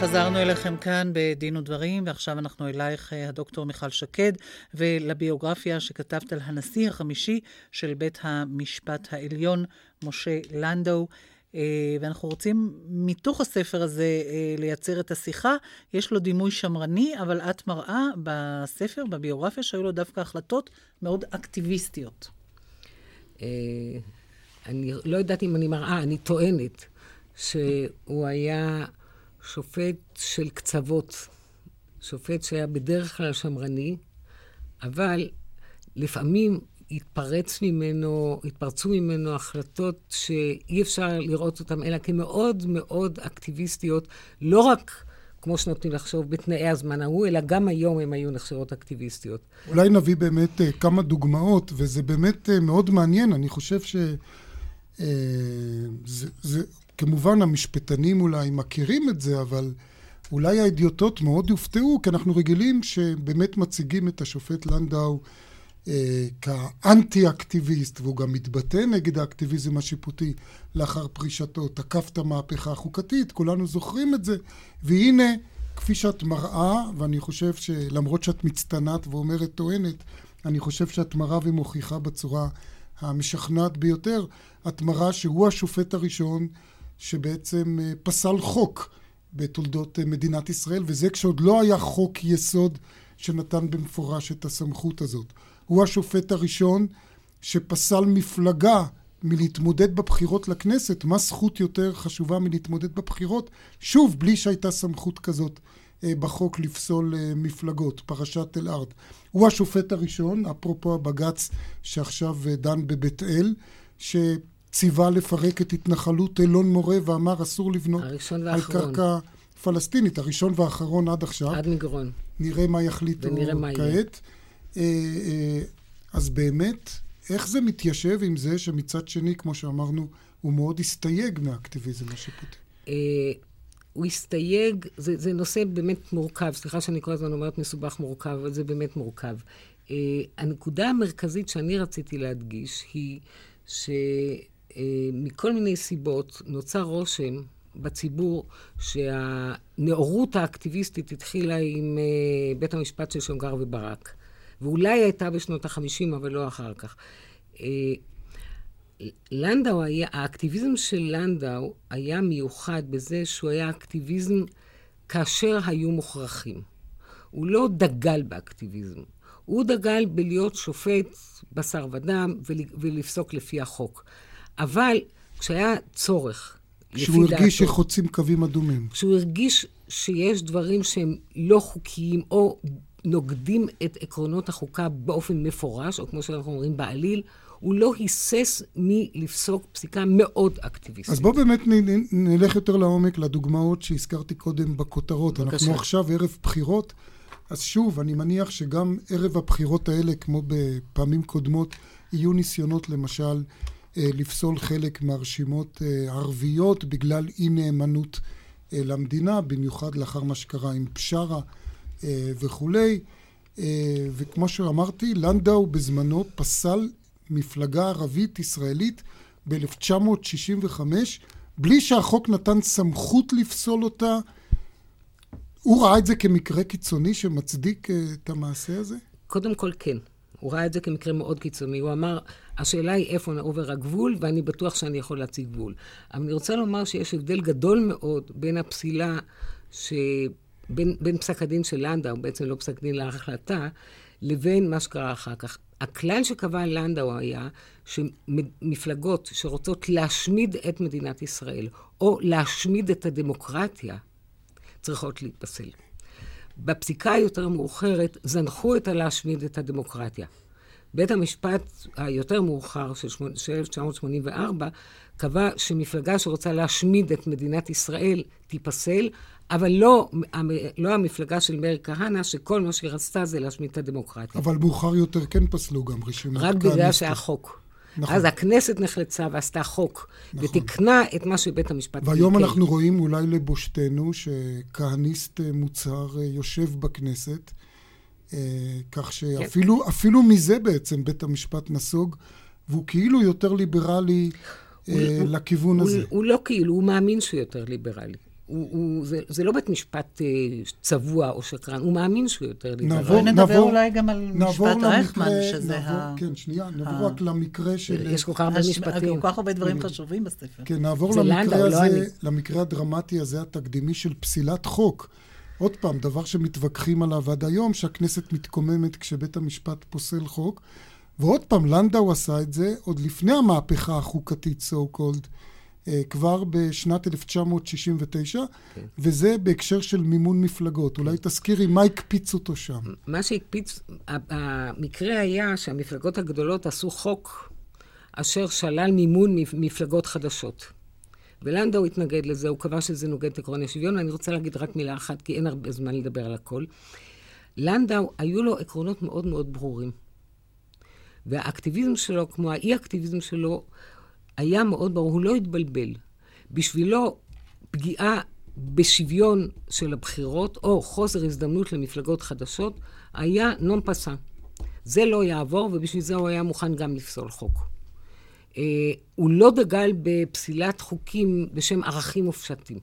חזרנו אליכם כאן בדין ודברים, ועכשיו אנחנו אלייך, אה, הדוקטור מיכל שקד, ולביוגרפיה שכתבת על הנשיא החמישי של בית המשפט העליון, משה לנדו. אה, ואנחנו רוצים מתוך הספר הזה אה, לייצר את השיחה. יש לו דימוי שמרני, אבל את מראה בספר, בביוגרפיה, שהיו לו דווקא החלטות מאוד אקטיביסטיות. אני לא יודעת אם אני מראה, אני טוענת שהוא היה שופט של קצוות, שופט שהיה בדרך כלל שמרני, אבל לפעמים התפרץ ממנו, התפרצו ממנו החלטות שאי אפשר לראות אותן, אלא כמאוד מאוד אקטיביסטיות, לא רק כמו שנותנים לחשוב בתנאי הזמן ההוא, אלא גם היום הן היו נחשבות אקטיביסטיות. אולי נביא באמת uh, כמה דוגמאות, וזה באמת uh, מאוד מעניין. אני חושב ש... Uh, זה, זה, כמובן המשפטנים אולי מכירים את זה, אבל אולי האדיוטות מאוד יופתעו, כי אנחנו רגילים שבאמת מציגים את השופט לנדאו אה, כאנטי-אקטיביסט, והוא גם מתבטא נגד האקטיביזם השיפוטי לאחר פרישתו, תקף את המהפכה החוקתית, כולנו זוכרים את זה, והנה, כפי שאת מראה, ואני חושב שלמרות שאת מצטנעת ואומרת טוענת, אני חושב שאת מראה ומוכיחה בצורה המשכנעת ביותר, את מראה שהוא השופט הראשון שבעצם אה, פסל חוק בתולדות אה, מדינת ישראל, וזה כשעוד לא היה חוק יסוד שנתן במפורש את הסמכות הזאת. הוא השופט הראשון שפסל מפלגה מלהתמודד בבחירות לכנסת, מה זכות יותר חשובה מלהתמודד בבחירות? שוב, בלי שהייתה סמכות כזאת אה, בחוק לפסול מפלגות, פרשת אל-ארד. הוא השופט הראשון, אפרופו הבג"ץ שעכשיו דן בבית אל, שציווה לפרק את התנחלות אלון מורה ואמר אסור לבנות על קרקע פלסטינית, הראשון והאחרון עד עכשיו. עד מגרון. נראה מה יחליטו כעת. אז באמת, איך זה מתיישב עם זה שמצד שני, כמו שאמרנו, הוא מאוד הסתייג מהאקטיביזם השיפוטי? הוא הסתייג, זה, זה נושא באמת מורכב, סליחה שאני כל הזמן אומרת מסובך מורכב, אבל זה באמת מורכב. Uh, הנקודה המרכזית שאני רציתי להדגיש היא שמכל uh, מיני סיבות נוצר רושם בציבור שהנאורות האקטיביסטית התחילה עם uh, בית המשפט של שמגר וברק, ואולי הייתה בשנות החמישים, אבל לא אחר כך. Uh, לנדאו היה, האקטיביזם של לנדאו היה מיוחד בזה שהוא היה אקטיביזם כאשר היו מוכרחים. הוא לא דגל באקטיביזם, הוא דגל בלהיות שופט בשר ודם ולפסוק לפי החוק. אבל כשהיה צורך, כשהוא הרגיש שחוצים קווים אדומים. כשהוא הרגיש שיש דברים שהם לא חוקיים או נוגדים את עקרונות החוקה באופן מפורש, או כמו שאנחנו אומרים בעליל, הוא לא היסס מלפסוק פסיקה מאוד אקטיביסטית. אז בואו באמת נלך יותר לעומק לדוגמאות שהזכרתי קודם בכותרות. בבקשה. אנחנו עכשיו ערב בחירות, אז שוב, אני מניח שגם ערב הבחירות האלה, כמו בפעמים קודמות, יהיו ניסיונות למשל לפסול חלק מהרשימות אה, הערביות בגלל אי נאמנות אה, למדינה, במיוחד לאחר מה שקרה עם בשארה וכולי. וכמו שאמרתי, לנדאו בזמנו פסל מפלגה ערבית ישראלית ב-1965, בלי שהחוק נתן סמכות לפסול אותה. הוא ראה את זה כמקרה קיצוני שמצדיק אה, את המעשה הזה? קודם כל כן. הוא ראה את זה כמקרה מאוד קיצוני. הוא אמר, השאלה היא איפה עובר הגבול, ואני בטוח שאני יכול להציג גבול. אבל אני רוצה לומר שיש הבדל גדול מאוד בין הפסילה, ש... בין, בין פסק הדין של לנדאו, בעצם לא פסק דין להחלטה, לבין מה שקרה אחר כך. הכלל שקבע לנדאו היה שמפלגות שרוצות להשמיד את מדינת ישראל, או להשמיד את הדמוקרטיה, צריכות להתפסל. בפסיקה היותר מאוחרת זנחו את הלהשמיד את הדמוקרטיה. בית המשפט היותר מאוחר של 1984 קבע שמפלגה שרוצה להשמיד את מדינת ישראל תיפסל, אבל לא, לא המפלגה של מאיר כהנא, שכל מה שהיא רצתה זה להשמיד את הדמוקרטיה. אבל מאוחר יותר כן פסלו גם רשימות רק בגלל שהיה חוק. נכון. אז הכנסת נחלצה ועשתה חוק, נכון. ותיקנה את מה שבית המשפט... והיום תיקן. אנחנו רואים אולי לבושתנו שכהניסט אה, מוצהר אה, יושב בכנסת, אה, כך שאפילו כן. מזה בעצם בית המשפט נסוג, והוא כאילו יותר ליברלי הוא, לכיוון הוא, הזה. הוא לא כאילו, הוא מאמין שהוא יותר ליברלי. הוא, הוא, זה, זה לא בית משפט אה, צבוע או שקרן, הוא מאמין שהוא יותר ליברלי. נעבור, נדבר נעבור, אולי גם על משפט רייכמן, שזה נעבור, ה... כן, שנייה, נעבור ה... רק למקרה של... יש כל כך הרבה משפטים. כל כך הרבה דברים חשובים בספר. כן, נעבור למקרה לנדה, לא הזה, לא למקרה הדרמטי הזה, התקדימי של פסילת חוק. עוד פעם, דבר שמתווכחים עליו עד היום, שהכנסת מתקוממת כשבית המשפט פוסל חוק. ועוד פעם, לנדאו עשה את זה עוד לפני המהפכה החוקתית, so called, כבר בשנת 1969, כן. וזה בהקשר של מימון מפלגות. כן. אולי תזכירי מה הקפיץ אותו שם. מה שהקפיץ, המקרה היה שהמפלגות הגדולות עשו חוק אשר שלל מימון מפלגות חדשות. ולנדאו התנגד לזה, הוא קבע שזה נוגד את עקרון השוויון, ואני רוצה להגיד רק מילה אחת, כי אין הרבה זמן לדבר על הכל. לנדאו, היו לו עקרונות מאוד מאוד ברורים. והאקטיביזם שלו, כמו האי-אקטיביזם שלו, היה מאוד ברור, הוא לא התבלבל. בשבילו פגיעה בשוויון של הבחירות, או חוסר הזדמנות למפלגות חדשות, היה נון פסה. זה לא יעבור, ובשביל זה הוא היה מוכן גם לפסול חוק. אה, הוא לא דגל בפסילת חוקים בשם ערכים מופשטים.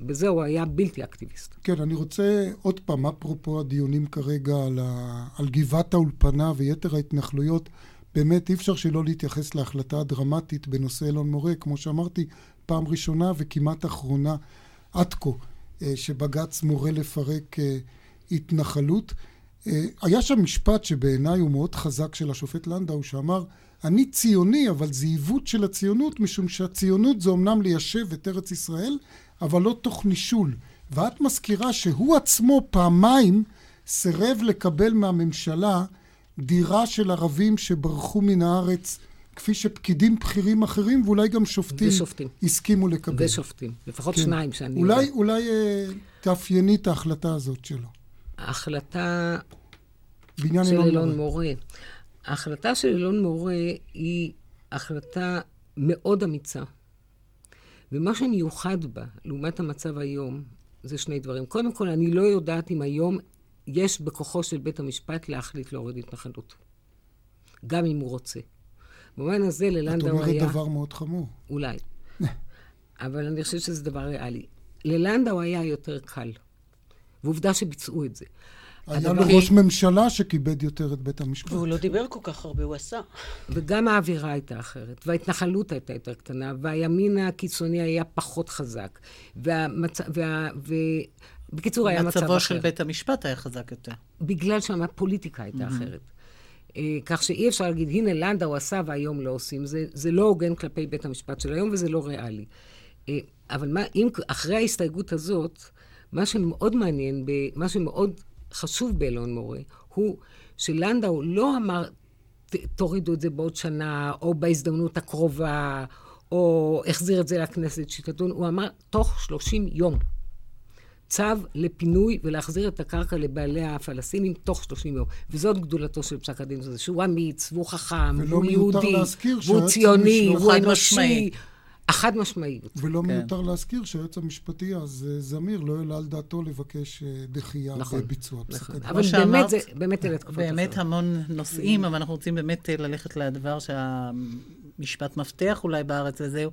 בזה הוא היה בלתי אקטיביסט. כן, אני רוצה עוד פעם, אפרופו הדיונים כרגע על, ה... על גבעת האולפנה ויתר ההתנחלויות, באמת אי אפשר שלא להתייחס להחלטה הדרמטית בנושא אלון מורה, כמו שאמרתי, פעם ראשונה וכמעט אחרונה עד כה, אה, שבג"ץ מורה לפרק אה, התנחלות. אה, היה שם משפט שבעיניי הוא מאוד חזק של השופט לנדאו, שאמר, אני ציוני, אבל זה עיוות של הציונות, משום שהציונות זה אמנם ליישב את ארץ ישראל, אבל לא תוך נישול. ואת מזכירה שהוא עצמו פעמיים סירב לקבל מהממשלה דירה של ערבים שברחו מן הארץ, כפי שפקידים בכירים אחרים, ואולי גם שופטים, ושופטים. הסכימו לקבל. ושופטים. לפחות כן. שניים שאני אולי, יודע. אולי אה, תאפייני את ההחלטה הזאת שלו. ההחלטה של אילון מורה. ההחלטה של אילון מורה היא החלטה מאוד אמיצה. ומה שמיוחד בה, לעומת המצב היום, זה שני דברים. קודם כל, אני לא יודעת אם היום יש בכוחו של בית המשפט להחליט להוריד התנחלות. גם אם הוא רוצה. במובן הזה ללנדאו היה... את אומרת דבר מאוד חמור. אולי. <laughs> אבל אני חושבת שזה דבר ריאלי. ללנדאו היה יותר קל. ועובדה שביצעו את זה. היה לו ראש ממשלה שכיבד יותר את בית המשפט. והוא לא דיבר כל כך הרבה, הוא עשה. וגם האווירה הייתה אחרת, וההתנחלות הייתה יותר קטנה, והימין הקיצוני היה פחות חזק. והמצ... וה... בקיצור, היה מצב אחר. מצבו של בית המשפט היה חזק יותר. בגלל שהפוליטיקה הייתה mm-hmm. אחרת. Uh, כך שאי אפשר להגיד, הנה לנדאו עשה והיום לא עושים. זה, זה לא הוגן כלפי בית המשפט של היום וזה לא ריאלי. Uh, אבל מה, אם אחרי ההסתייגות הזאת, מה שמאוד מעניין, מה שמאוד חשוב באלון מורה, הוא שלנדאו לא אמר, תורידו את זה בעוד שנה, או בהזדמנות הקרובה, או החזיר את זה לכנסת שתדון, הוא אמר, תוך 30 יום. צו לפינוי ולהחזיר את הקרקע לבעלי הפלסטינים תוך 30 יום. וזאת גדולתו של פסק הדין הזה, שהוא אמיץ, והוא חכם, והוא יהודי, והוא ציוני, והוא אנושי. החד משמעיות. ולא כן. מיותר להזכיר שהיועץ המשפטי אז אה, זמיר לא העלה על דעתו לבקש אה, דחייה נכון, בביצוע פסק נכון. אבל באמת, זה, באמת אלה תקופות באמת אחרות. המון נושאים, אבל אנחנו רוצים באמת אה, ללכת לדבר שהמשפט מפתח אולי בארץ, וזהו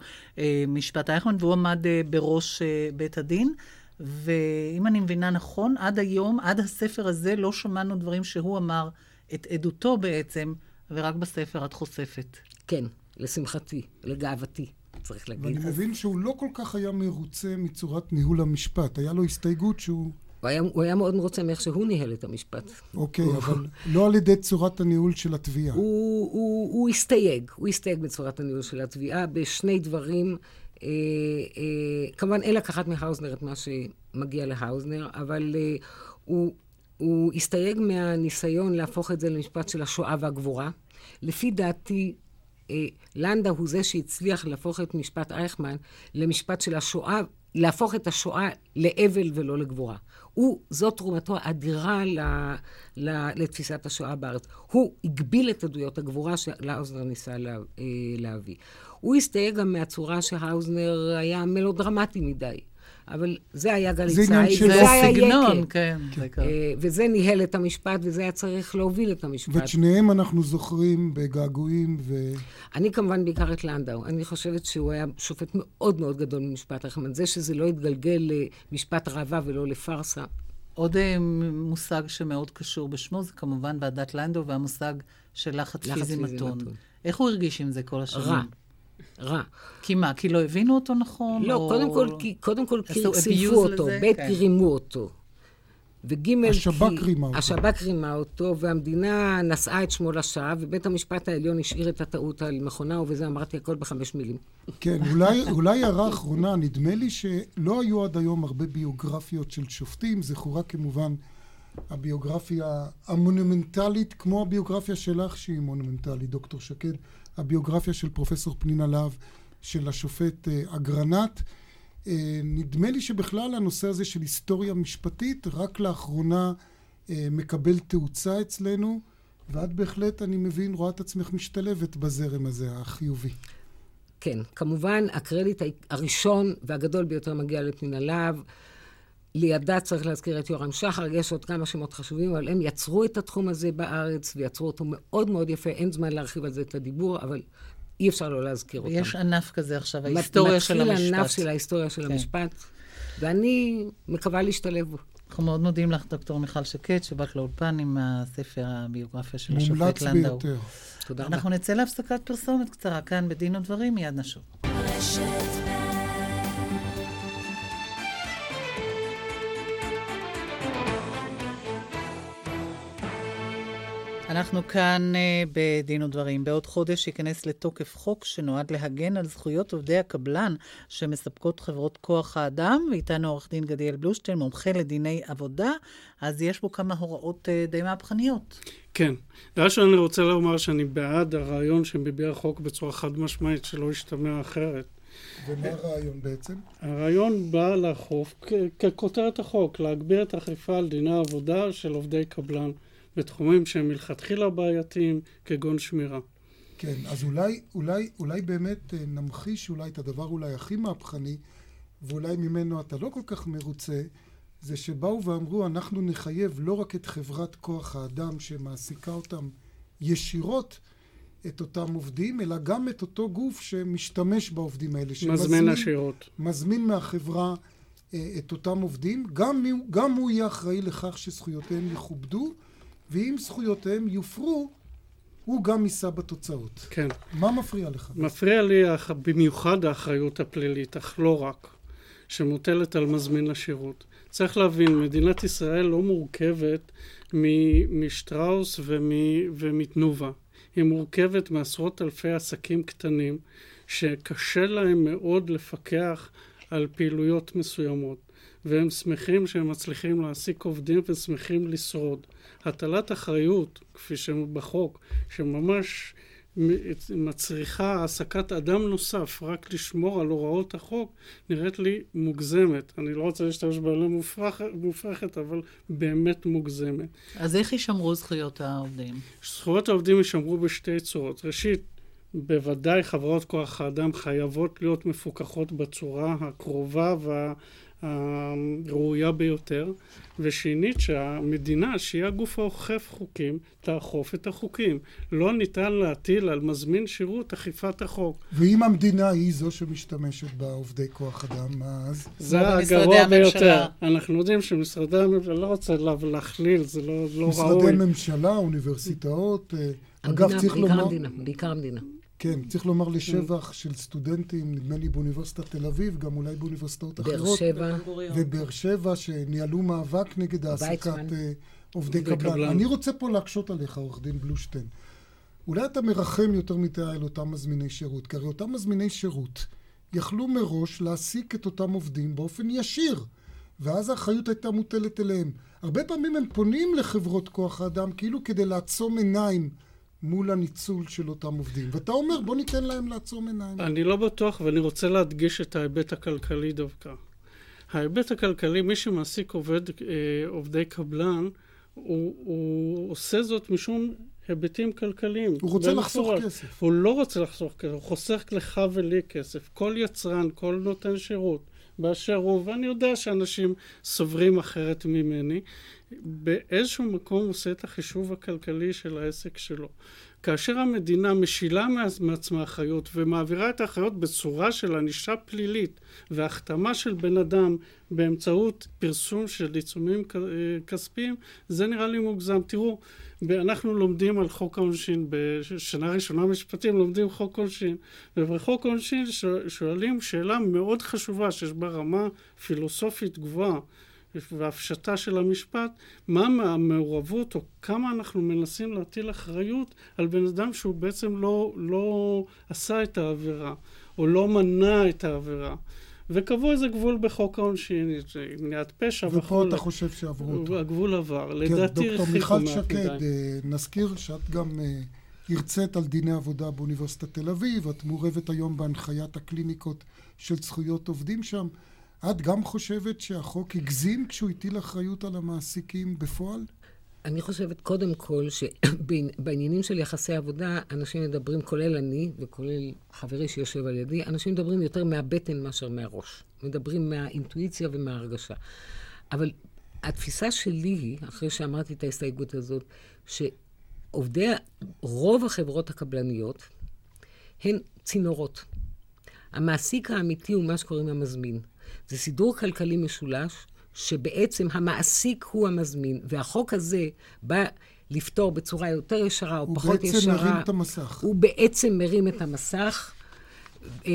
משפט אייכמן, והוא עמד בראש בית הדין. ואם אני מבינה נכון, עד היום, עד הספר הזה, לא שמענו דברים שהוא אמר את עדותו בעצם, ורק בספר את חושפת. כן, לשמחתי, לגאוותי. צריך להגיד. ואני מבין שהוא לא כל כך היה מרוצה מצורת ניהול המשפט. היה לו הסתייגות שהוא... הוא היה, הוא היה מאוד מרוצה מאיך שהוא ניהל את המשפט. אוקיי, אבל לא על ידי צורת הניהול של התביעה. הוא, הוא, הוא הסתייג, הוא הסתייג בצורת הניהול של התביעה בשני דברים. אה, אה, כמובן, אין לקחת מהאוזנר את מה שמגיע להאוזנר, אבל אה, הוא, הוא הסתייג מהניסיון להפוך את זה למשפט של השואה והגבורה. לפי דעתי, לנדה הוא זה שהצליח להפוך את משפט אייכמן למשפט של השואה, להפוך את השואה לאבל ולא לגבורה. הוא, זאת תרומתו האדירה ל, ל, לתפיסת השואה בארץ. הוא הגביל את עדויות הגבורה שלאוזנר ניסה לה, להביא. הוא הסתייג גם מהצורה שהאוזנר היה מלודרמטי מדי. אבל זה היה גלי צה"ל, וזה היה סגנון, כן. כן. אה, וזה ניהל את המשפט, וזה היה צריך להוביל את המשפט. ואת שניהם אנחנו זוכרים בגעגועים ו... אני כמובן בעיקר את לנדאו. אני חושבת שהוא היה שופט מאוד מאוד גדול במשפט רחמן. זה שזה לא התגלגל למשפט ראווה ולא לפארסה. עוד אה, מושג שמאוד קשור בשמו זה כמובן ועדת לנדאו והמושג של לחץ, לחץ פיזי מתון. איך הוא הרגיש עם זה כל השנים? רע. רע. כי מה, כי לא הבינו אותו נכון? לא, או... קודם כל, כי, קודם כל כי סילפו אותו, ב' כן. רימו אותו. וג' השב"כ רימה אותו. השב"כ רימה אותו, והמדינה נשאה את שמו לשווא, ובית המשפט העליון השאיר את הטעות על מכונה, ובזה אמרתי הכל בחמש מילים. כן, אולי, אולי הערה אחרונה, נדמה לי שלא היו עד היום הרבה ביוגרפיות של שופטים, זכורה כמובן הביוגרפיה המונומנטלית, כמו הביוגרפיה שלך שהיא מונומנטלית, דוקטור שקד, הביוגרפיה של פרופסור פנינה להב, של השופט אה, אגרנט. אה, נדמה לי שבכלל הנושא הזה של היסטוריה משפטית רק לאחרונה אה, מקבל תאוצה אצלנו, ואת בהחלט, אני מבין, רואה את עצמך משתלבת בזרם הזה, החיובי. כן, כמובן, הקרדיט הראשון והגדול ביותר מגיע לפנינה להב. לידה צריך להזכיר את יורם שחר, יש עוד כמה שמות חשובים, אבל הם יצרו את התחום הזה בארץ, ויצרו אותו מאוד מאוד יפה. אין זמן להרחיב על זה את הדיבור, אבל אי אפשר לא להזכיר אותם. יש ענף כזה עכשיו, ההיסטוריה של המשפט. מתחיל ענף של ההיסטוריה של כן. המשפט, ואני מקווה להשתלב בו. אנחנו מאוד מודים לך, דוקטור מיכל שקד, שבאת לאולפן עם הספר הביוגרפיה של השופט לנדאו. מומלץ ביותר. תודה רבה. אנחנו נצא להפסקת פרסומת קצרה כאן בדין ודברים, מיד נשוב. אנחנו כאן uh, בדין ודברים. בעוד חודש ייכנס לתוקף חוק שנועד להגן על זכויות עובדי הקבלן שמספקות חברות כוח האדם, ואיתנו עורך דין גדיאל בלושטיין, מומחה לדיני עבודה, אז יש בו כמה הוראות uh, די מהפכניות. כן. דבר ראשון, אני רוצה לומר שאני בעד הרעיון שמביע החוק בצורה חד משמעית, שלא ישתמע אחרת. ומה הרעיון בעצם? הרעיון בא לאכוף, ככותרת החוק, להגביר את האכיפה על דיני העבודה של עובדי קבלן. בתחומים שהם מלכתחילה בעייתיים, כגון שמירה. כן, אז אולי, אולי, אולי באמת אה, נמחיש אולי את הדבר אולי הכי מהפכני, ואולי ממנו אתה לא כל כך מרוצה, זה שבאו ואמרו, אנחנו נחייב לא רק את חברת כוח האדם שמעסיקה אותם ישירות, את אותם עובדים, אלא גם את אותו גוף שמשתמש בעובדים האלה. מזמין השירות. מזמין מהחברה אה, את אותם עובדים, גם, גם הוא יהיה אחראי לכך שזכויותיהם יכובדו, ואם זכויותיהם יופרו, הוא גם יישא בתוצאות. כן. מה מפריע לך? מפריע לי במיוחד האחריות הפלילית, אך לא רק, שמוטלת על מזמין השירות. צריך להבין, מדינת ישראל לא מורכבת משטראוס ומתנובה. היא מורכבת מעשרות אלפי עסקים קטנים, שקשה להם מאוד לפקח על פעילויות מסוימות. והם שמחים שהם מצליחים להעסיק עובדים ושמחים לשרוד. הטלת אחריות, כפי שבחוק, שממש מצריכה העסקת אדם נוסף רק לשמור על הוראות החוק, נראית לי מוגזמת. אני לא רוצה להשתמש בעיה מופרכ, מופרכת, אבל באמת מוגזמת. אז איך יישמרו זכויות העובדים? זכויות העובדים יישמרו בשתי צורות. ראשית, בוודאי חברות כוח האדם חייבות להיות מפוקחות בצורה הקרובה וה... הראויה ביותר, ושנית שהמדינה, שהיא הגוף האוכף חוקים, תאכוף את החוקים. לא ניתן להטיל על מזמין שירות אכיפת החוק. ואם המדינה היא זו שמשתמשת בעובדי כוח אדם, אז... זה הגרוע ביותר. אנחנו יודעים שמשרדי הממשלה, לא רוצה להכליל, זה לא, לא ראוי. משרדי ממשלה, אוניברסיטאות, אה, אגב, צריך לומר... המדינה, בעיקר המדינה. כן, צריך לומר לשבח של סטודנטים, נדמה לי באוניברסיטת תל אביב, גם אולי באוניברסיטאות אחרות. באר שבע. ובאר שבע, שניהלו מאבק נגד העסקת אה, עובדי קבלן. אני רוצה פה להקשות עליך, עורך דין בלושטיין. אולי אתה מרחם יותר מדי על אותם מזמיני שירות, כי הרי אותם מזמיני שירות יכלו מראש להעסיק את אותם עובדים באופן ישיר, ואז האחריות הייתה מוטלת אליהם. הרבה פעמים הם פונים לחברות כוח האדם כאילו כדי לעצום עיניים מול הניצול של אותם עובדים. ואתה אומר, בוא ניתן להם לעצום עיניים. אני לא בטוח, ואני רוצה להדגיש את ההיבט הכלכלי דווקא. ההיבט הכלכלי, מי שמעסיק עובד, אה, עובדי קבלן, הוא, הוא עושה זאת משום היבטים כלכליים. הוא רוצה לחסוך צורה. כסף. הוא לא רוצה לחסוך כסף, הוא חוסך לך ולי כסף. כל יצרן, כל נותן שירות, באשר הוא, ואני יודע שאנשים סוברים אחרת ממני, באיזשהו מקום הוא עושה את החישוב הכלכלי של העסק שלו. כאשר המדינה משילה מעצמה אחריות ומעבירה את האחריות בצורה של ענישה פלילית והחתמה של בן אדם באמצעות פרסום של עיצומים כספיים, זה נראה לי מוגזם. תראו, אנחנו לומדים על חוק העונשין, בשנה ראשונה משפטים לומדים חוק עונשין, ובחוק העונשין שואלים שאלה מאוד חשובה שיש בה רמה פילוסופית גבוהה. והפשטה של המשפט, מה המעורבות או כמה אנחנו מנסים להטיל אחריות על בן אדם שהוא בעצם לא, לא עשה את העבירה, או לא מנע את העבירה. וקבעו איזה גבול בחוק העונשין, מניעת פשע וכו'. ופה אתה חושב שעברו אותו. הגבול עבר. כן, לדעתי הרחיקו מהכדאי. דוקטור מיכל שקד, אה, נזכיר שאת גם אה, הרצית על דיני עבודה באוניברסיטת תל אביב, את מעורבת היום בהנחיית הקליניקות של זכויות עובדים שם. את גם חושבת שהחוק הגזים כשהוא הטיל אחריות על המעסיקים בפועל? אני חושבת קודם כל שבעניינים של יחסי עבודה, אנשים מדברים, כולל אני וכולל חברי שיושב על ידי, אנשים מדברים יותר מהבטן מאשר מהראש. מדברים מהאינטואיציה ומההרגשה. אבל התפיסה שלי היא, אחרי שאמרתי את ההסתייגות הזאת, שעובדי, רוב החברות הקבלניות הן צינורות. המעסיק האמיתי הוא מה שקוראים המזמין. זה סידור כלכלי משולש, שבעצם המעסיק הוא המזמין, והחוק הזה בא לפתור בצורה יותר ישרה או פחות ישרה. הוא בעצם מרים את המסך. הוא בעצם מרים את המסך, אה,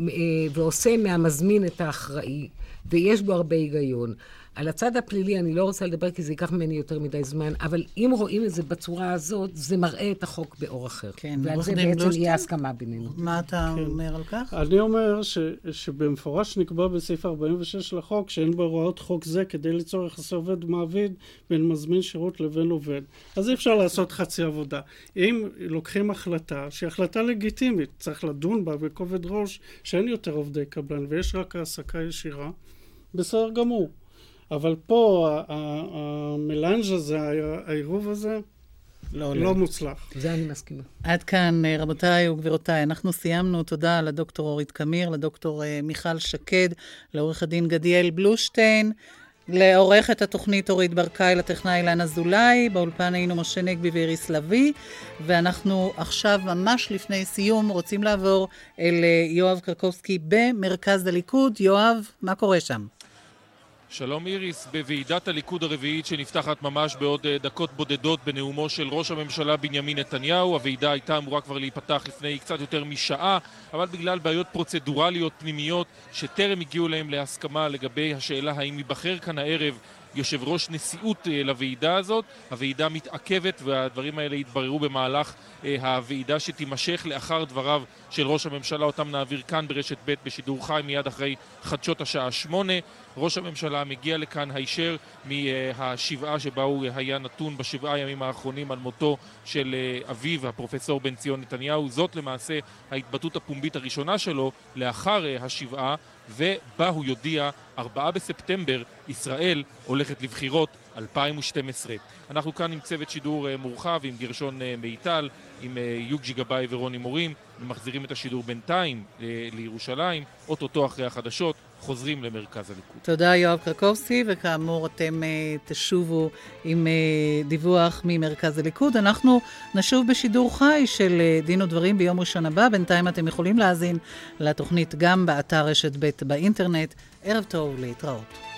אה, ועושה מהמזמין את האחראי, ויש בו הרבה היגיון. על הצד הפלילי אני לא רוצה לדבר כי זה ייקח ממני יותר מדי זמן, אבל אם רואים את זה בצורה הזאת, זה מראה את החוק באור אחר. כן, ועל זה בעצם לא יהיה הסכמה בינינו. מה אתה כן. אומר על כך? אני אומר ש, שבמפורש נקבע בסעיף 46 לחוק שאין בהוראות חוק זה כדי ליצור יחסי עובד ומעביד בין מזמין שירות לבין עובד. אז אי אפשר לעשות חצי עבודה. אם לוקחים החלטה שהיא החלטה לגיטימית, צריך לדון בה בכובד ראש שאין יותר עובדי קבלן ויש רק העסקה ישירה, בסדר גמור. אבל פה המלאנג' הזה, העירוב הזה, לא, לא מוצלח. זה אני מסכימה. עד כאן, אה, רבותיי וגבירותיי, אנחנו סיימנו. תודה לדוקטור אורית קמיר, לדוקטור אה, מיכל שקד, לעורך הדין גדיאל בלושטיין, לעורכת התוכנית אורית ברקאי, לטכנאי אילן אזולאי, באולפן היינו משה נגבי ואיריס לביא, ואנחנו עכשיו, ממש לפני סיום, רוצים לעבור אל אה, יואב קרקובסקי במרכז הליכוד. יואב, מה קורה שם? שלום איריס, בוועידת הליכוד הרביעית שנפתחת ממש בעוד אה, דקות בודדות בנאומו של ראש הממשלה בנימין נתניהו. הוועידה הייתה אמורה כבר להיפתח לפני קצת יותר משעה, אבל בגלל בעיות פרוצדורליות פנימיות שטרם הגיעו להם להסכמה לגבי השאלה האם ייבחר כאן הערב יושב ראש נשיאות אה, לוועידה הזאת. הוועידה מתעכבת והדברים האלה יתבררו במהלך אה, הוועידה שתימשך לאחר דבריו של ראש הממשלה, אותם נעביר כאן ברשת ב' בשידור חי מיד אחרי חדשות השעה שמונה. ראש הממשלה מגיע לכאן הישר מהשבעה שבה הוא היה נתון בשבעה ימים האחרונים על מותו של אה, אביו, הפרופסור בן ציון נתניהו. זאת למעשה ההתבטאות הפומבית הראשונה שלו לאחר השבעה, ובה הוא יודיע, 4 בספטמבר, ישראל הולכת לבחירות 2012. אנחנו כאן עם צוות שידור אה, מורחב, עם גרשון אה, מיטל, עם אה, יוג'י גבאי ורוני מורים, ומחזירים את השידור בינתיים לירושלים, אוטוטו אחרי החדשות, חוזרים למרכז הליכוד. תודה יואב קרקובסקי, וכאמור אתם תשובו עם דיווח ממרכז הליכוד. אנחנו נשוב בשידור חי של דין ודברים ביום ראשון הבא. בינתיים אתם יכולים להאזין לתוכנית גם באתר רשת ב' באינטרנט. ערב טוב, להתראות.